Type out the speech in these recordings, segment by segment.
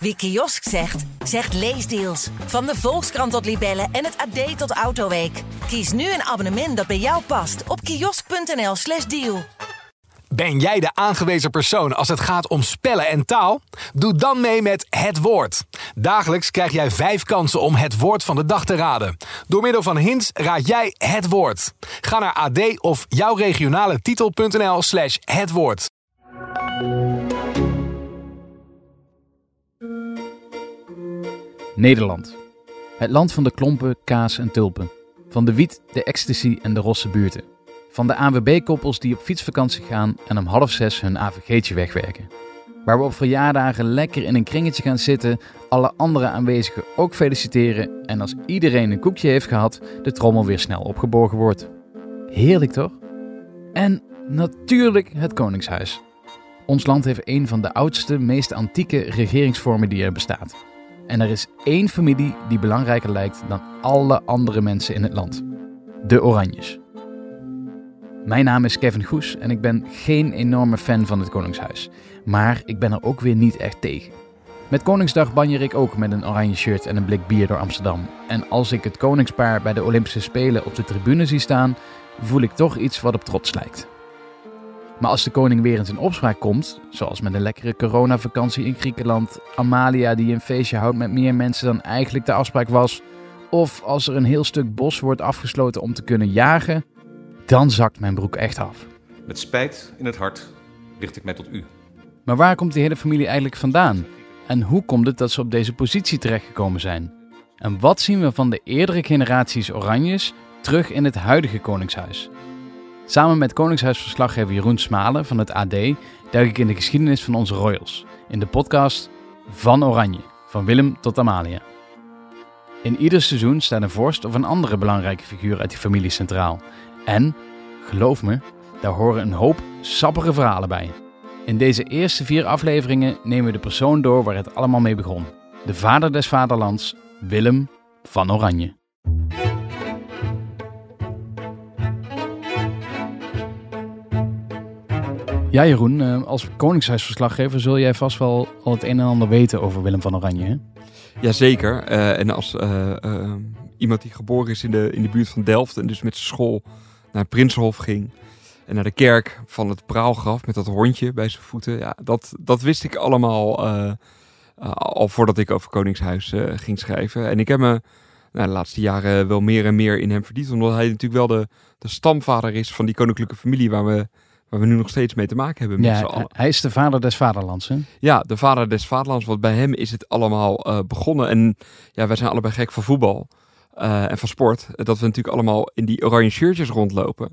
Wie kiosk zegt, zegt leesdeals. Van de Volkskrant tot Libellen en het AD tot Autoweek. Kies nu een abonnement dat bij jou past op kiosk.nl/slash deal. Ben jij de aangewezen persoon als het gaat om spellen en taal? Doe dan mee met Het Woord. Dagelijks krijg jij vijf kansen om het woord van de dag te raden. Door middel van hints raad jij het woord. Ga naar ad of jouw regionale titel.nl slash het woord. Nederland. Het land van de klompen, kaas en tulpen. Van de wiet, de ecstasy en de rosse buurten. Van de ANWB-koppels die op fietsvakantie gaan en om half zes hun AVG'tje wegwerken. Waar we op verjaardagen lekker in een kringetje gaan zitten, alle andere aanwezigen ook feliciteren en als iedereen een koekje heeft gehad, de trommel weer snel opgeborgen wordt. Heerlijk toch? En natuurlijk het Koningshuis. Ons land heeft een van de oudste, meest antieke regeringsvormen die er bestaat. En er is één familie die belangrijker lijkt dan alle andere mensen in het land: de Oranjes. Mijn naam is Kevin Goes en ik ben geen enorme fan van het Koningshuis. Maar ik ben er ook weer niet echt tegen. Met Koningsdag banjer ik ook met een oranje shirt en een blik bier door Amsterdam. En als ik het koningspaar bij de Olympische Spelen op de tribune zie staan, voel ik toch iets wat op trots lijkt. Maar als de koning weer eens in opspraak komt, zoals met een lekkere coronavakantie in Griekenland, Amalia die een feestje houdt met meer mensen dan eigenlijk de afspraak was, of als er een heel stuk bos wordt afgesloten om te kunnen jagen, dan zakt mijn broek echt af. Met spijt in het hart richt ik mij tot u. Maar waar komt die hele familie eigenlijk vandaan? En hoe komt het dat ze op deze positie terechtgekomen zijn? En wat zien we van de eerdere generaties Oranjes terug in het huidige Koningshuis? Samen met Koningshuisverslaggever Jeroen Smalen van het AD duik ik in de geschiedenis van onze royals. In de podcast Van Oranje, van Willem tot Amalia. In ieder seizoen staat een vorst of een andere belangrijke figuur uit die familie centraal. En, geloof me, daar horen een hoop sappige verhalen bij. In deze eerste vier afleveringen nemen we de persoon door waar het allemaal mee begon. De vader des vaderlands, Willem van Oranje. Ja, Jeroen, eh, als Koningshuisverslaggever zul jij vast wel al het een en ander weten over Willem van Oranje. Hè? Jazeker. Uh, en als uh, iemand die geboren is in de, in de buurt van Delft en dus met zijn school naar het Prinsenhof ging en naar de kerk van het praalgraf met dat hondje bij zijn voeten. Ja, dat, dat wist ik allemaal al voordat ik over Koningshuis ging schrijven. En ik heb me nou, de laatste jaren wel meer en meer in hem verdiept, omdat hij natuurlijk wel de, de stamvader is van die koninklijke familie waar we waar we nu nog steeds mee te maken hebben. Met ja, hij is de vader des vaderlands, hè? Ja, de vader des vaderlands. Want bij hem is het allemaal uh, begonnen. En ja, wij zijn allebei gek van voetbal uh, en van sport. Dat we natuurlijk allemaal in die oranje shirtjes rondlopen.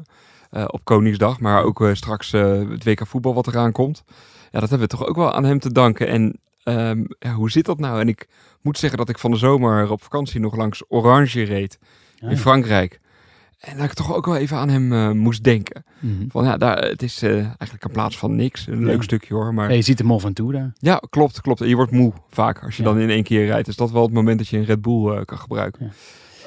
Uh, op Koningsdag, maar ook straks het WK voetbal wat eraan komt. Ja, dat hebben we toch ook wel aan hem te danken. En um, ja, hoe zit dat nou? En ik moet zeggen dat ik van de zomer op vakantie nog langs Orange reed. Ja. In Frankrijk. En dat ik toch ook wel even aan hem uh, moest denken. Mm -hmm. Van ja, daar, het is uh, eigenlijk een plaats van niks. Een ja. leuk stukje hoor. Maar ja, je ziet hem al van toe daar. Ja, klopt, klopt. En je wordt moe vaak als je dan in één keer rijdt. Is dat wel het moment dat je een Red Bull uh, kan gebruiken.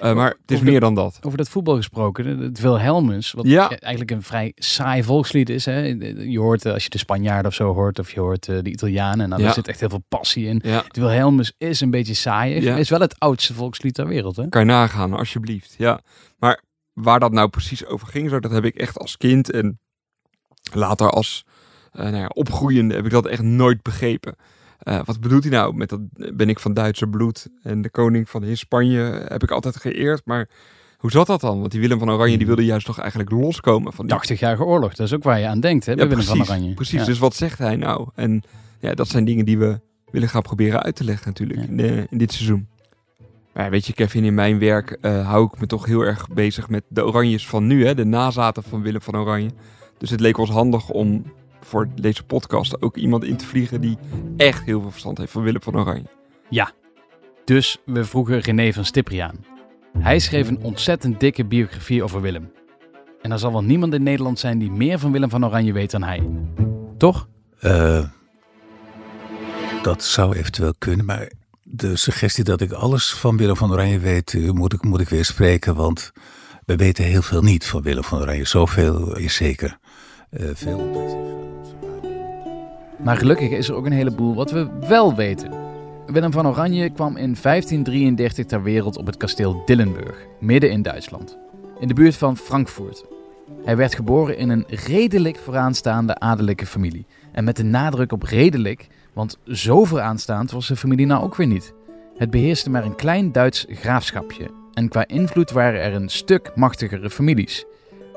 maar het is meer de, dan dat. Over dat voetbal gesproken, het Wilhelmus, wat eigenlijk een vrij saai volkslied is. Hè? Je hoort, als je de Spanjaarden of zo hoort, of je hoort de Italianen, nou, daar zit echt heel veel passie in. Het Wilhelmus is een beetje saai. Is wel het oudste volkslied ter wereld. Hè? Kan je nagaan, alsjeblieft. Ja, maar waar dat nou precies over ging, zo, dat heb ik echt als kind en later als uh, nou ja, opgroeiende heb ik dat echt nooit begrepen. Uh, wat bedoelt hij nou met dat ben ik van Duitse bloed en de koning van Spanje heb ik altijd geëerd, maar hoe zat dat dan? Want die Willem van Oranje die wilde juist toch eigenlijk loskomen van die... 80-jarige oorlog, dat is ook waar je aan denkt, hè, ja, Willem precies, van Oranje. Precies, ja. dus wat zegt hij nou? En ja, dat zijn dingen die we willen gaan proberen uit te leggen natuurlijk in, de, in dit seizoen. Maar weet je, Kevin, in mijn werk uh, hou ik me toch heel erg bezig met de Oranjes van nu, hè? de nazaten van Willem van Oranje. Dus het leek ons handig om voor deze podcast ook iemand in te vliegen die echt heel veel verstand heeft van Willem van Oranje. Ja, dus we vroegen René van Stipri aan. Hij schreef een ontzettend dikke biografie over Willem. En er zal wel niemand in Nederland zijn die meer van Willem van Oranje weet dan hij. Toch? Uh, dat zou eventueel kunnen, maar de suggestie dat ik alles van Willem van Oranje weet, moet ik, moet ik weer spreken. Want we weten heel veel niet van Willem van Oranje. Zoveel is zeker. Uh, veel. Maar gelukkig is er ook een heleboel wat we wel weten. Willem van Oranje kwam in 1533 ter wereld op het kasteel Dillenburg, midden in Duitsland, in de buurt van Frankfurt. Hij werd geboren in een redelijk vooraanstaande adellijke familie. En met de nadruk op redelijk, want zo vooraanstaand was zijn familie nou ook weer niet. Het beheerste maar een klein Duits graafschapje en qua invloed waren er een stuk machtigere families.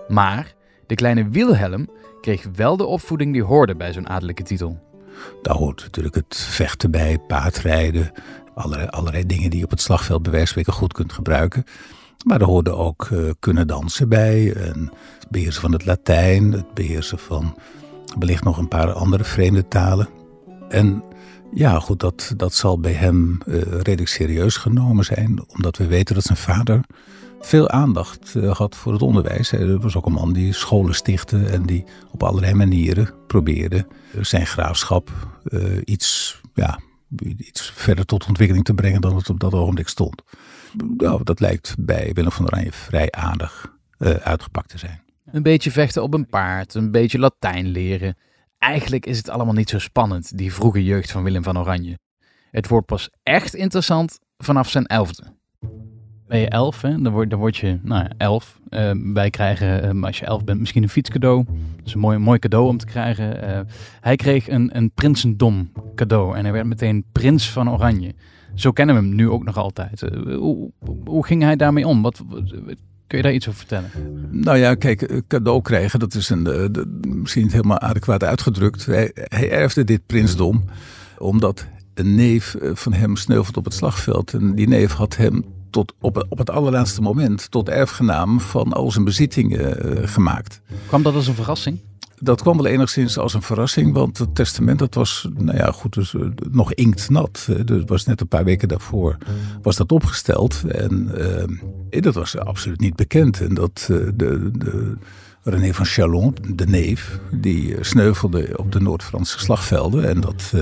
Maar de kleine Wilhelm kreeg wel de opvoeding die hoorde bij zo'n adellijke titel. Daar hoort natuurlijk het vechten bij, paardrijden, allerlei, dingen die je op het slagveld bij wijze goed kunt gebruiken. Maar er hoorde ook uh, kunnen dansen bij, en het beheersen van het Latijn, het beheersen van wellicht nog een paar andere vreemde talen. En ja, goed, dat, dat zal bij hem uh, redelijk serieus genomen zijn, omdat we weten dat zijn vader veel aandacht uh, had voor het onderwijs. Hij was ook een man die scholen stichtte en die op allerlei manieren probeerde zijn graafschap iets, ja, iets verder tot ontwikkeling te brengen dan het op dat ogenblik stond. Dat lijkt bij Willem van Oranje vrij aardig uitgepakt te zijn. Een beetje vechten op een paard, een beetje Latijn leren. Eigenlijk is het allemaal niet zo spannend, die vroege jeugd van Willem van Oranje. Het wordt pas echt interessant vanaf zijn elfde. Ben je elf, hè? Dan, word, dan word je nou elf. Uh, wij krijgen, uh, als je elf bent, misschien een fietscadeau. Dat is een mooi, mooi cadeau om te krijgen. Uh, hij kreeg een, een prinsendom cadeau en hij werd meteen prins van Oranje. Zo kennen we hem nu ook nog altijd. Hoe, hoe, ging hij daarmee om? Wat, kun je daar iets over vertellen? Nou ja, kijk, cadeau krijgen, dat is een, de, misschien niet helemaal adequaat uitgedrukt. Hij, hij erfde dit prinsdom omdat een neef van hem sneuvelt op het slagveld. En die neef had hem tot op, op het allerlaatste moment tot erfgenaam van al zijn bezittingen gemaakt. Kwam dat als een verrassing? Dat kwam wel enigszins als een verrassing, want het testament dat was, nou ja, goed, dus uh, nog inktnat. Dus was net een paar weken daarvoor was dat opgesteld en dat was absoluut niet bekend. En dat de, de René van Chalon, de neef, die sneuvelde op de Noord-Franse slagvelden en dat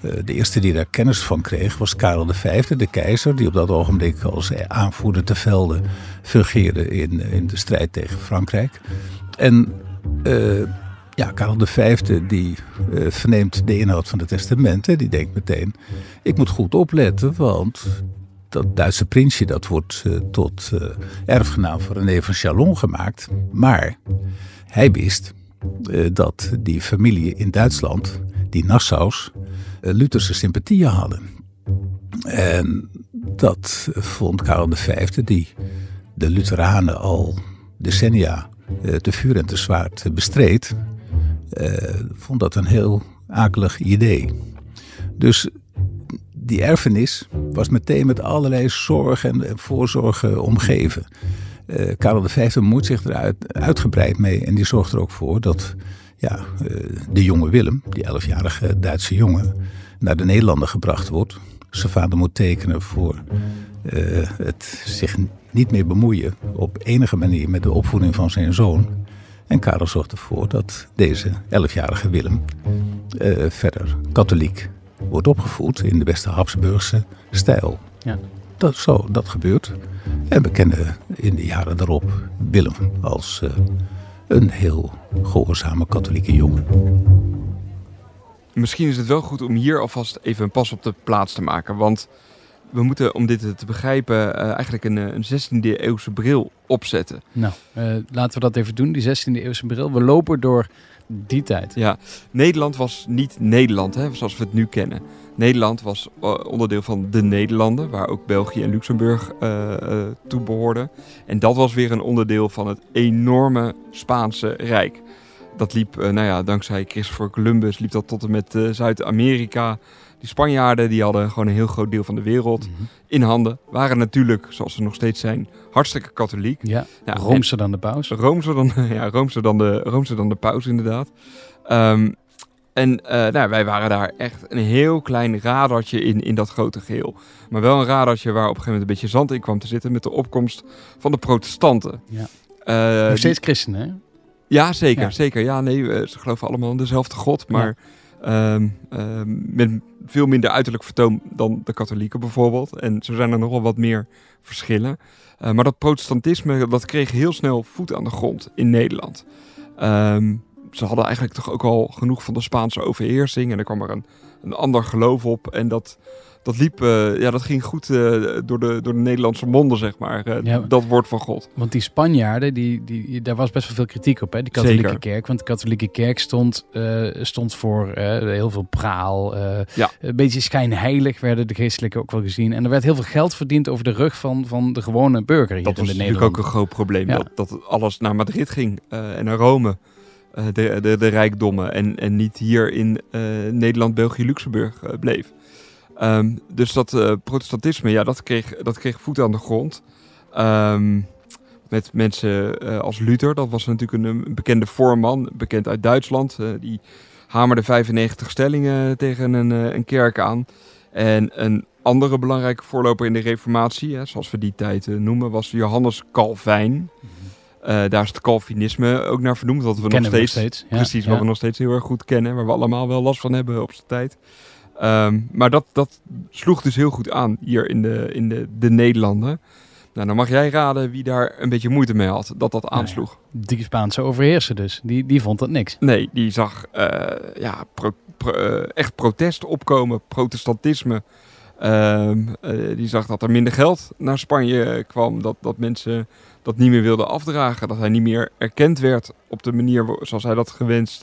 de eerste die daar kennis van kreeg was Karel V, de keizer, die op dat ogenblik als aanvoerder te velden fungeerde in, in de strijd tegen Frankrijk. En uh, ja, Karel V die uh, verneemt de inhoud van de testamenten. Die denkt meteen, ik moet goed opletten, want dat Duitse prinsje dat wordt uh, tot uh, erfgenaam van René van Chalon gemaakt. Maar hij wist dat die familie in Duitsland, die Nassaus, Lutherse sympathieën hadden. En dat vond Karel V, die de Lutheranen al decennia te vuur en te zwaard bestreed, vond dat een heel akelig idee. Dus die erfenis was meteen met allerlei zorgen en voorzorgen omgeven. Uh, Karel V moet zich eruit uitgebreid mee en die zorgt er ook voor dat ja, de jonge Willem, die elfjarige Duitse jongen, naar de Nederlanden gebracht wordt. Zijn vader moet tekenen voor het zich niet meer bemoeien op enige manier met de opvoeding van zijn zoon. En Karel zorgt ervoor dat deze elfjarige Willem uh, verder katholiek wordt opgevoed in de beste Habsburgse stijl. Ja. Dat, zo, dat gebeurt. En we kennen in de jaren daarop Willem als uh, een heel gehoorzame katholieke jongen. Misschien is het wel goed om hier alvast even een pas op de plaats te maken. Want we moeten, om dit te begrijpen, uh, eigenlijk een, een 16e eeuwse bril opzetten. Nou, uh, laten we dat even doen, die 16e eeuwse bril. We lopen door die tijd. Ja, Nederland was niet Nederland, hè, zoals we het nu kennen. Nederland was onderdeel van de Nederlanden, waar ook België en Luxemburg uh, toe behoorden. En dat was weer een onderdeel van het enorme Spaanse Rijk. Dat liep, nou ja, dankzij Christopher Columbus, liep dat tot en met Zuid-Amerika. Die Spanjaarden die hadden gewoon een heel groot deel van de wereld mm -hmm. in handen. Waren natuurlijk, zoals ze nog steeds zijn, hartstikke katholiek. Ja, roomser dan de paus. Roomser dan, ja, roomser dan, de, roomser dan de paus inderdaad. Um, en uh, nou, wij waren daar echt een heel klein radartje in, in dat grote geheel. Maar wel een radartje waar op een gegeven moment een beetje zand in kwam te zitten met de opkomst van de protestanten. Ja. Uh, Nog steeds christenen, hè? Ja, zeker. Ja. zeker. Ja, nee, ze geloven allemaal in dezelfde God, maar ja. Um, um, met veel minder uiterlijk vertoon dan de katholieken bijvoorbeeld. En zo zijn er nogal wat meer verschillen. Uh, maar dat protestantisme, dat kreeg heel snel voet aan de grond in Nederland. Ze hadden eigenlijk toch ook al genoeg van de Spaanse overheersing. En er kwam er een, een ander geloof op. En dat, dat liep, eh, ja, dat ging goed eh, door, de, door de Nederlandse monden, zeg maar. eh, Ja. Dat woord van God. Want die Spanjaarden, die, die, daar was best wel veel kritiek op, hè? Die katholieke Zeker. kerk. Want de katholieke kerk stond, stond voor heel veel praal. Ja. Een beetje schijnheilig werden de geestelijken ook wel gezien. En er werd heel veel geld verdiend over de rug van, van de gewone burger hier Dat was in de natuurlijk ook Nederlanden. een groot probleem. Ja. Dat, dat alles naar Madrid ging en naar Rome. de, de, de rijkdommen. En, en niet hier in Nederland, België, Luxemburg bleef. Ehm, dus dat eh, protestantisme, ja, dat kreeg, dat kreeg voet aan de grond. Ehm, met mensen eh, als Luther, dat was natuurlijk een, een bekende voorman, bekend uit Duitsland. eh, die hamerde 95 stellingen tegen een, een kerk aan. En een andere belangrijke voorloper in de reformatie, hè, zoals we die tijd noemen, was Johannes Calvijn. Eh, daar is het Calvinisme ook naar vernoemd, wat we nog Kennen we nog steeds. Ja, precies, ja. wat we nog steeds heel erg goed kennen, waar we allemaal wel last van hebben op zijn tijd. Ehm, maar dat, dat sloeg dus heel goed aan hier in de, in de, de Nederlanden. Nou, dan mag jij raden wie daar een beetje moeite mee had, dat dat aansloeg. Die Spaanse overheerser dus. Die, die vond dat niks. Nee, die zag eh, ja, pro- pro- eh, echt protest opkomen, protestantisme. Ehm, eh, die zag dat er minder geld naar Spanje kwam, dat, dat mensen dat niet meer wilden afdragen, dat hij niet meer erkend werd op de manier zoals hij dat gewenst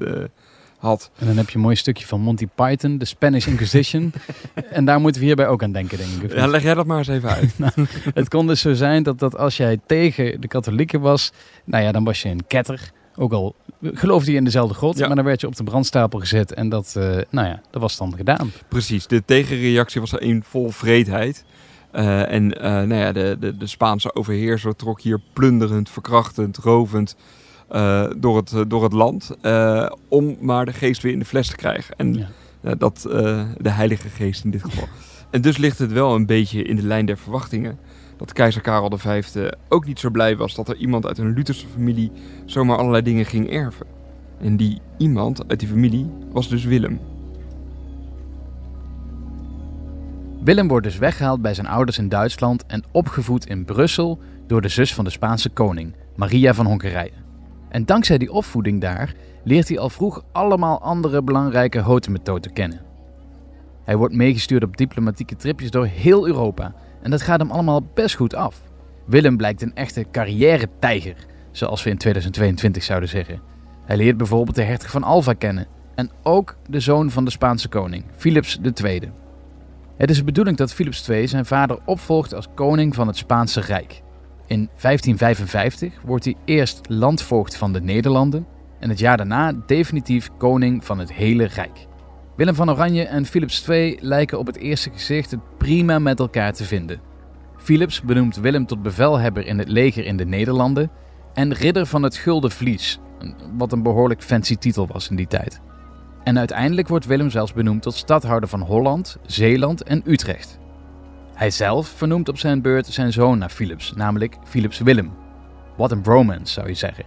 had. En dan heb je een mooi stukje van Monty Python, de Spanish Inquisition. en daar moeten we hierbij ook aan denken, denk ik. Ja, leg jij dat maar eens even uit. Het kon dus zo zijn dat, dat als jij tegen de katholieken was, nou ja, dan was je een ketter. Ook al geloofde je in dezelfde god, Ja. maar dan werd je op de brandstapel gezet. En dat, eh, nou ja, dat was dan gedaan. Precies, de tegenreactie was een vol vreedheid. Eh, en eh, nou ja, de, de, de Spaanse overheerser trok hier plunderend, verkrachtend, rovend door, het, eh, door het land. eh, om maar de geest weer in de fles te krijgen. En Ja. eh, dat, eh, de heilige geest in dit geval. en dus ligt het wel een beetje in de lijn der verwachtingen. Dat keizer Karel V ook niet zo blij was dat er iemand uit een Lutherse familie zomaar allerlei dingen ging erven. En die iemand uit die familie was dus Willem. Willem wordt dus weggehaald bij zijn ouders in Duitsland en opgevoed in Brussel door de zus van de Spaanse koning, Maria van Hongarije. En dankzij die opvoeding daar leert hij al vroeg allemaal andere belangrijke hotemethoden kennen. Hij wordt meegestuurd op diplomatieke tripjes door heel Europa en dat gaat hem allemaal best goed af. Willem blijkt een echte carrière-tijger, zoals we in 2022 zouden zeggen. Hij leert bijvoorbeeld de hertog van Alva kennen en ook de zoon van de Spaanse koning, Philips II. Het is de bedoeling dat Philips II zijn vader opvolgt als koning van het Spaanse Rijk. In 1555 wordt hij eerst landvoogd van de Nederlanden en het jaar daarna definitief koning van het hele Rijk. Willem van Oranje en Philips II lijken op het eerste gezicht het prima met elkaar te vinden. Philips benoemt Willem tot bevelhebber in het leger in de Nederlanden en ridder van het Gulden Vlies, wat een behoorlijk fancy titel was in die tijd. En uiteindelijk wordt Willem zelfs benoemd tot stadhouder van Holland, Zeeland en Utrecht. Hij zelf vernoemt op zijn beurt zijn zoon naar Philips, namelijk Philips Willem. Wat een bromance zou je zeggen.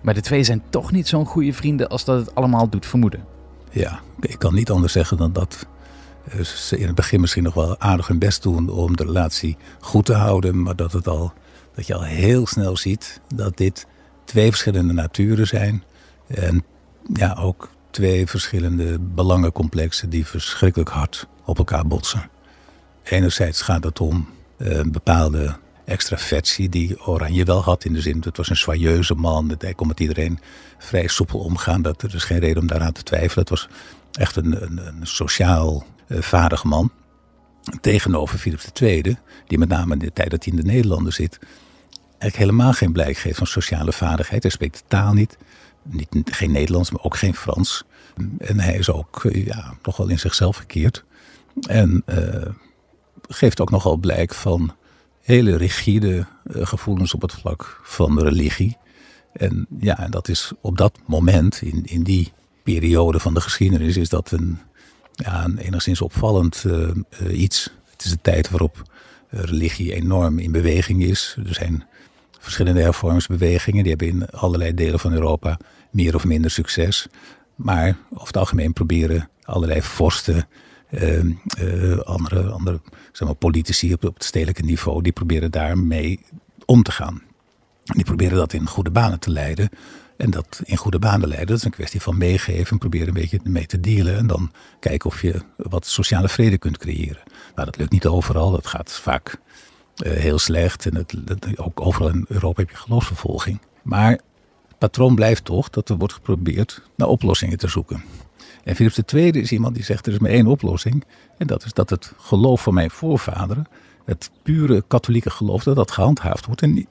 Maar de twee zijn toch niet zo'n goede vrienden als dat het allemaal doet vermoeden. Ja, ik kan niet anders zeggen dan dat eh, ze in het begin misschien nog wel aardig hun best doen om de relatie goed te houden. Maar dat, het al, dat je al heel snel ziet dat dit twee verschillende naturen zijn. En ja, ook twee verschillende belangencomplexen die verschrikkelijk hard op elkaar botsen. Enerzijds gaat het om eh, een bepaalde extraversie die Oranje wel had. In de zin, het was een soyeuze man. Hij kon met iedereen vrij soepel omgaan. Dat, er is geen reden om daaraan te twijfelen. Het was echt een, een, sociaal eh, vaardig man. Tegenover Philips II, die met name in de tijd dat hij in de Nederlanden zit... eigenlijk helemaal geen blijk geeft van sociale vaardigheid. Hij spreekt de taal niet. niet geen Nederlands, maar ook geen Frans. En hij is ook eh, ja, nogal in zichzelf gekeerd. En geeft ook nogal blijk van hele rigide eh, gevoelens op het vlak van religie. En ja, dat is op dat moment, in, in die periode van de geschiedenis, is dat een, ja, enigszins opvallend eh, eh, iets. Het is een tijd waarop religie enorm in beweging is. Er zijn verschillende hervormingsbewegingen, die hebben in allerlei delen van Europa meer of minder succes. Maar over het algemeen proberen allerlei vorsten, andere, andere zeg maar, politici op, op het stedelijke niveau, die proberen daarmee om te gaan. Die proberen dat in goede banen te leiden. En dat in goede banen leiden. Dat is een kwestie van meegeven en proberen een beetje mee te dealen. En dan kijken of je wat sociale vrede kunt creëren. Nou, dat lukt niet overal. Dat gaat vaak uh, heel slecht. En het, ook overal in Europa heb je geloofsvervolging. Maar het patroon blijft toch dat er wordt geprobeerd naar oplossingen te zoeken. En Philips II is iemand die zegt er is maar één oplossing. En dat is dat het geloof van mijn voorvaderen, het pure katholieke geloof, dat dat gehandhaafd wordt. En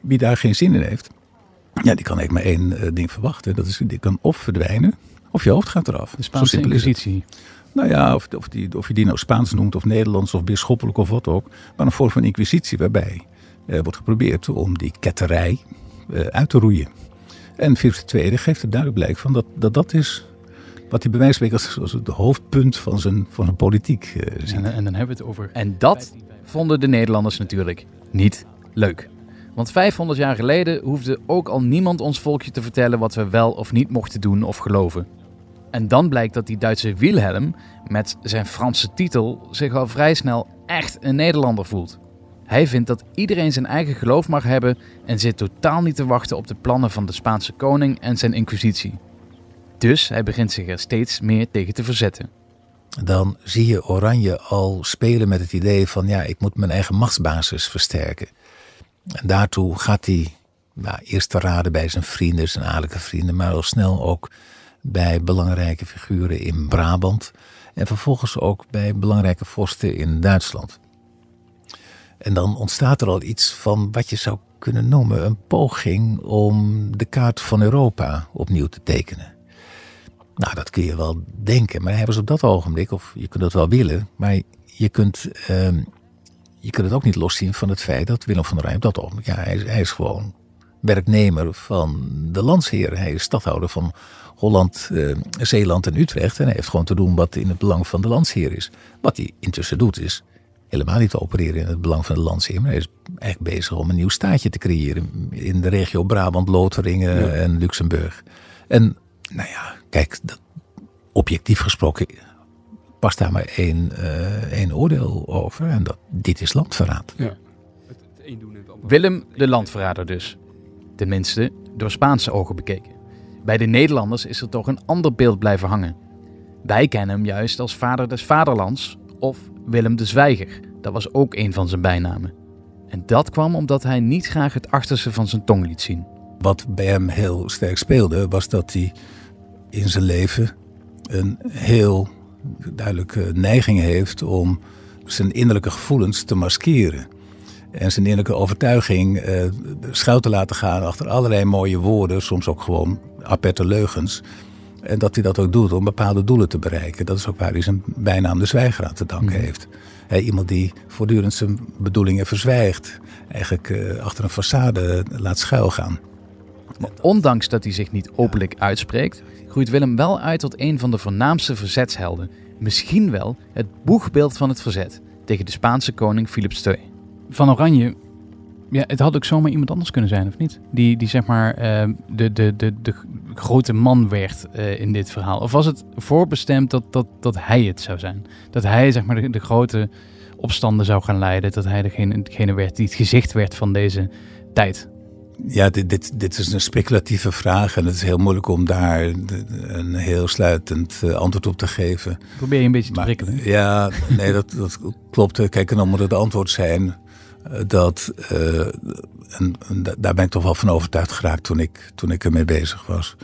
wie daar geen zin in heeft, ja, die kan eigenlijk maar één uh, ding verwachten. Dat is, die kan of verdwijnen, of je hoofd gaat eraf. De Spaanse Inquisitie. Nou ja, of, of, die, of je die nou Spaans noemt, of Nederlands, of bisschoppelijk, of wat ook. Maar een vorm van inquisitie waarbij uh, wordt geprobeerd om die ketterij uh, uit te roeien. En Philips II geeft er duidelijk blijk van dat dat, dat is wat hij bij wijze als het hoofdpunt van zijn, van zijn politiek uh, ziet. En, en, dan hebben we het over. En dat vonden de Nederlanders natuurlijk niet leuk. Want 500 jaar geleden hoefde ook al niemand ons volkje te vertellen wat we wel of niet mochten doen of geloven. En dan blijkt dat die Duitse Wilhelm met zijn Franse titel zich al vrij snel echt een Nederlander voelt. Hij vindt dat iedereen zijn eigen geloof mag hebben en zit totaal niet te wachten op de plannen van de Spaanse koning en zijn inquisitie. Dus hij begint zich er steeds meer tegen te verzetten. Dan zie je Oranje al spelen met het idee van ja, ik moet mijn eigen machtsbasis versterken. En daartoe gaat hij nou, eerst te raden bij zijn vrienden, zijn adellijke vrienden, maar al snel ook bij belangrijke figuren in Brabant. En vervolgens ook bij belangrijke vorsten in Duitsland. En dan ontstaat er al iets van wat je zou kunnen noemen een poging om de kaart van Europa opnieuw te tekenen. Nou, dat kun je wel denken, maar hebben ze op dat ogenblik, of je kunt het wel willen, maar je kunt, uh, je kunt het ook niet loszien van het feit dat Willem van der Rijn op dat ogenblik, ja, hij is, hij is gewoon werknemer van de landsheer. Hij is stadhouder van Holland, uh, Zeeland en Utrecht en hij heeft gewoon te doen wat in het belang van de landsheer is. Wat hij intussen doet is helemaal niet te opereren in het belang van de landsheer, maar hij is eigenlijk bezig om een nieuw staatje te creëren in de regio Brabant, Lotharingen en Luxemburg. En nou ja, kijk, dat, objectief gesproken past daar maar één, uh, één oordeel over. En dat dit is landverraad. Ja. Het, het doen Willem de landverrader dus. Tenminste, door Spaanse ogen bekeken. Bij de Nederlanders is er toch een ander beeld blijven hangen. Wij kennen hem juist als vader des vaderlands of Willem de Zwijger. Dat was ook een van zijn bijnamen. En dat kwam omdat hij niet graag het achterste van zijn tong liet zien. Wat bij hem heel sterk speelde, was dat hij in zijn leven een heel duidelijke neiging heeft om zijn innerlijke gevoelens te maskeren. En zijn innerlijke overtuiging eh, schuil te laten gaan achter allerlei mooie woorden, soms ook gewoon aperte leugens. En dat hij dat ook doet om bepaalde doelen te bereiken. Dat is ook waar hij zijn bijnaam de zwijger aan te danken mhm. heeft. iemand die voortdurend zijn bedoelingen verzwijgt. Eigenlijk uh, achter een façade laat schuilgaan. Maar ondanks dat hij zich niet openlijk uitspreekt, groeit Willem wel uit tot een van de voornaamste verzetshelden. Misschien wel het boegbeeld van het verzet tegen de Spaanse koning Philips II. Van Oranje, ja, het had ook zomaar iemand anders kunnen zijn, of niet? Die, die zeg maar uh, de, de, de, de grote man werd uh, in dit verhaal. Of was het voorbestemd dat, dat, dat hij het zou zijn? Dat hij zeg maar de, de grote opstanden zou gaan leiden. Dat hij degene werd die het gezicht werd van deze tijd. Ja, dit, dit, dit is een speculatieve vraag en het is heel moeilijk om daar een heel sluitend eh, antwoord op te geven. Probeer je een beetje te prikkelen. Ja, nee, dat, dat klopt. Kijk, en dan moet het antwoord zijn eh, dat, uh, en, en, daar ben ik toch wel van overtuigd geraakt toen ik, toen ik ermee bezig was,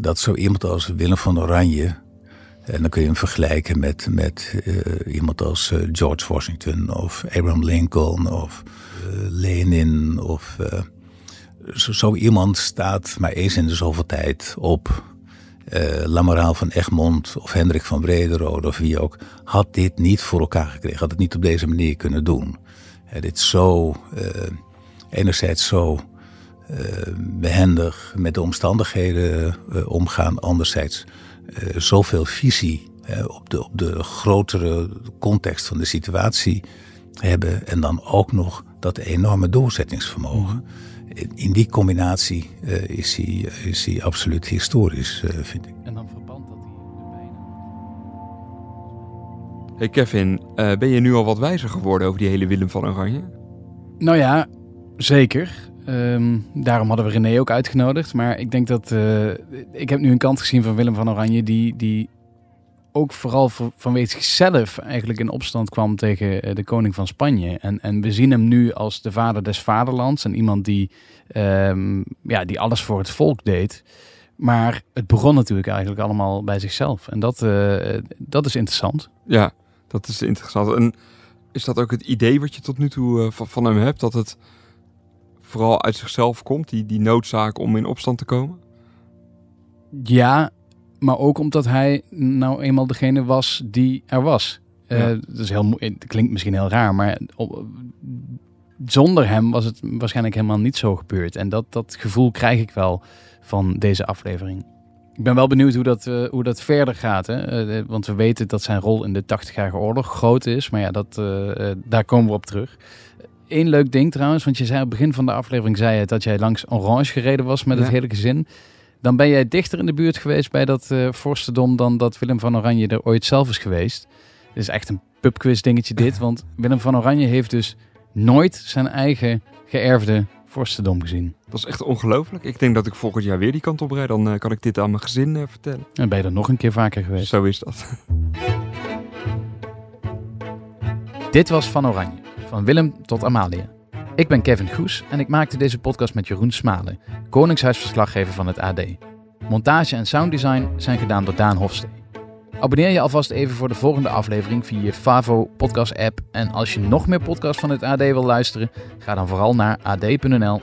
dat zo iemand als Willem van Oranje, en dan kun je hem vergelijken met, met uh, iemand als George Washington of Abraham Lincoln of Lenin of zo, iemand staat maar eens in de zoveel tijd op. Uh, Lamoraal van Egmond of Hendrik van Brederode of wie ook, had dit niet voor elkaar gekregen, had het niet op deze manier kunnen doen. Uh, dit zo, uh, enerzijds zo behendig met de omstandigheden omgaan, anderzijds zoveel visie op, de, op de grotere context van de situatie hebben en dan ook nog dat enorme doorzettingsvermogen. In die combinatie uh, is, hij, is hij absoluut historisch, uh, vind ik. En dan verband dat hij bijna. Hey Kevin, uh, ben je nu al wat wijzer geworden over die hele Willem van Oranje? Nou ja, zeker. Ehm, daarom hadden we René ook uitgenodigd. Maar ik denk dat. eh, ik heb nu een kant gezien van Willem van Oranje. die, die ook vooral vanwege zichzelf eigenlijk in opstand kwam tegen eh, de koning van Spanje. En, en we zien hem nu als de vader des vaderlands. En iemand die, ehm, ja, die alles voor het volk deed. Maar het begon natuurlijk eigenlijk allemaal bij zichzelf. En dat, eh, dat is interessant. Ja, dat is interessant. En is dat ook het idee wat je tot nu toe eh, van, van hem hebt? Dat het vooral uit zichzelf komt, die, die noodzaak om in opstand te komen? Ja, maar ook omdat hij nou eenmaal degene was die er was. Eh, dat, is heel, het klinkt misschien heel raar, maar op- zonder hem was het waarschijnlijk helemaal niet zo gebeurd. En dat, dat gevoel krijg ik wel van deze aflevering. Ik ben wel benieuwd hoe dat, eh, hoe dat verder gaat. Hè? Eh, want we weten dat zijn rol in de 80-jarige oorlog groot is. Maar ja, dat, daar komen we op terug. Eén leuk ding trouwens, want je zei op het begin van de aflevering zei je dat jij langs Orange gereden was met het hele gezin. Dan ben jij dichter in de buurt geweest bij dat eh vorstendom dan dat Willem van Oranje er ooit zelf is geweest. Dit is echt een pubquiz dingetje dit, want Willem van Oranje heeft dus nooit zijn eigen geërfde vorstendom gezien. Dat is echt ongelooflijk. Ik denk dat ik volgend jaar weer die kant op rijd. Dan eh, kan ik dit aan mijn gezin eh, vertellen. En ben je er nog een keer vaker geweest. Zo is dat. Dit was Van Oranje, van Willem tot Amalia. Ik ben Kevin Goes en ik maakte deze podcast met Jeroen Smalen, Koningshuisverslaggever van het AD. Montage en sounddesign zijn gedaan door Daan Hofstee. Abonneer je alvast even voor de volgende aflevering via je Favo podcast app. En als je nog meer podcasts van het AD wil luisteren, ga dan vooral naar ad.nl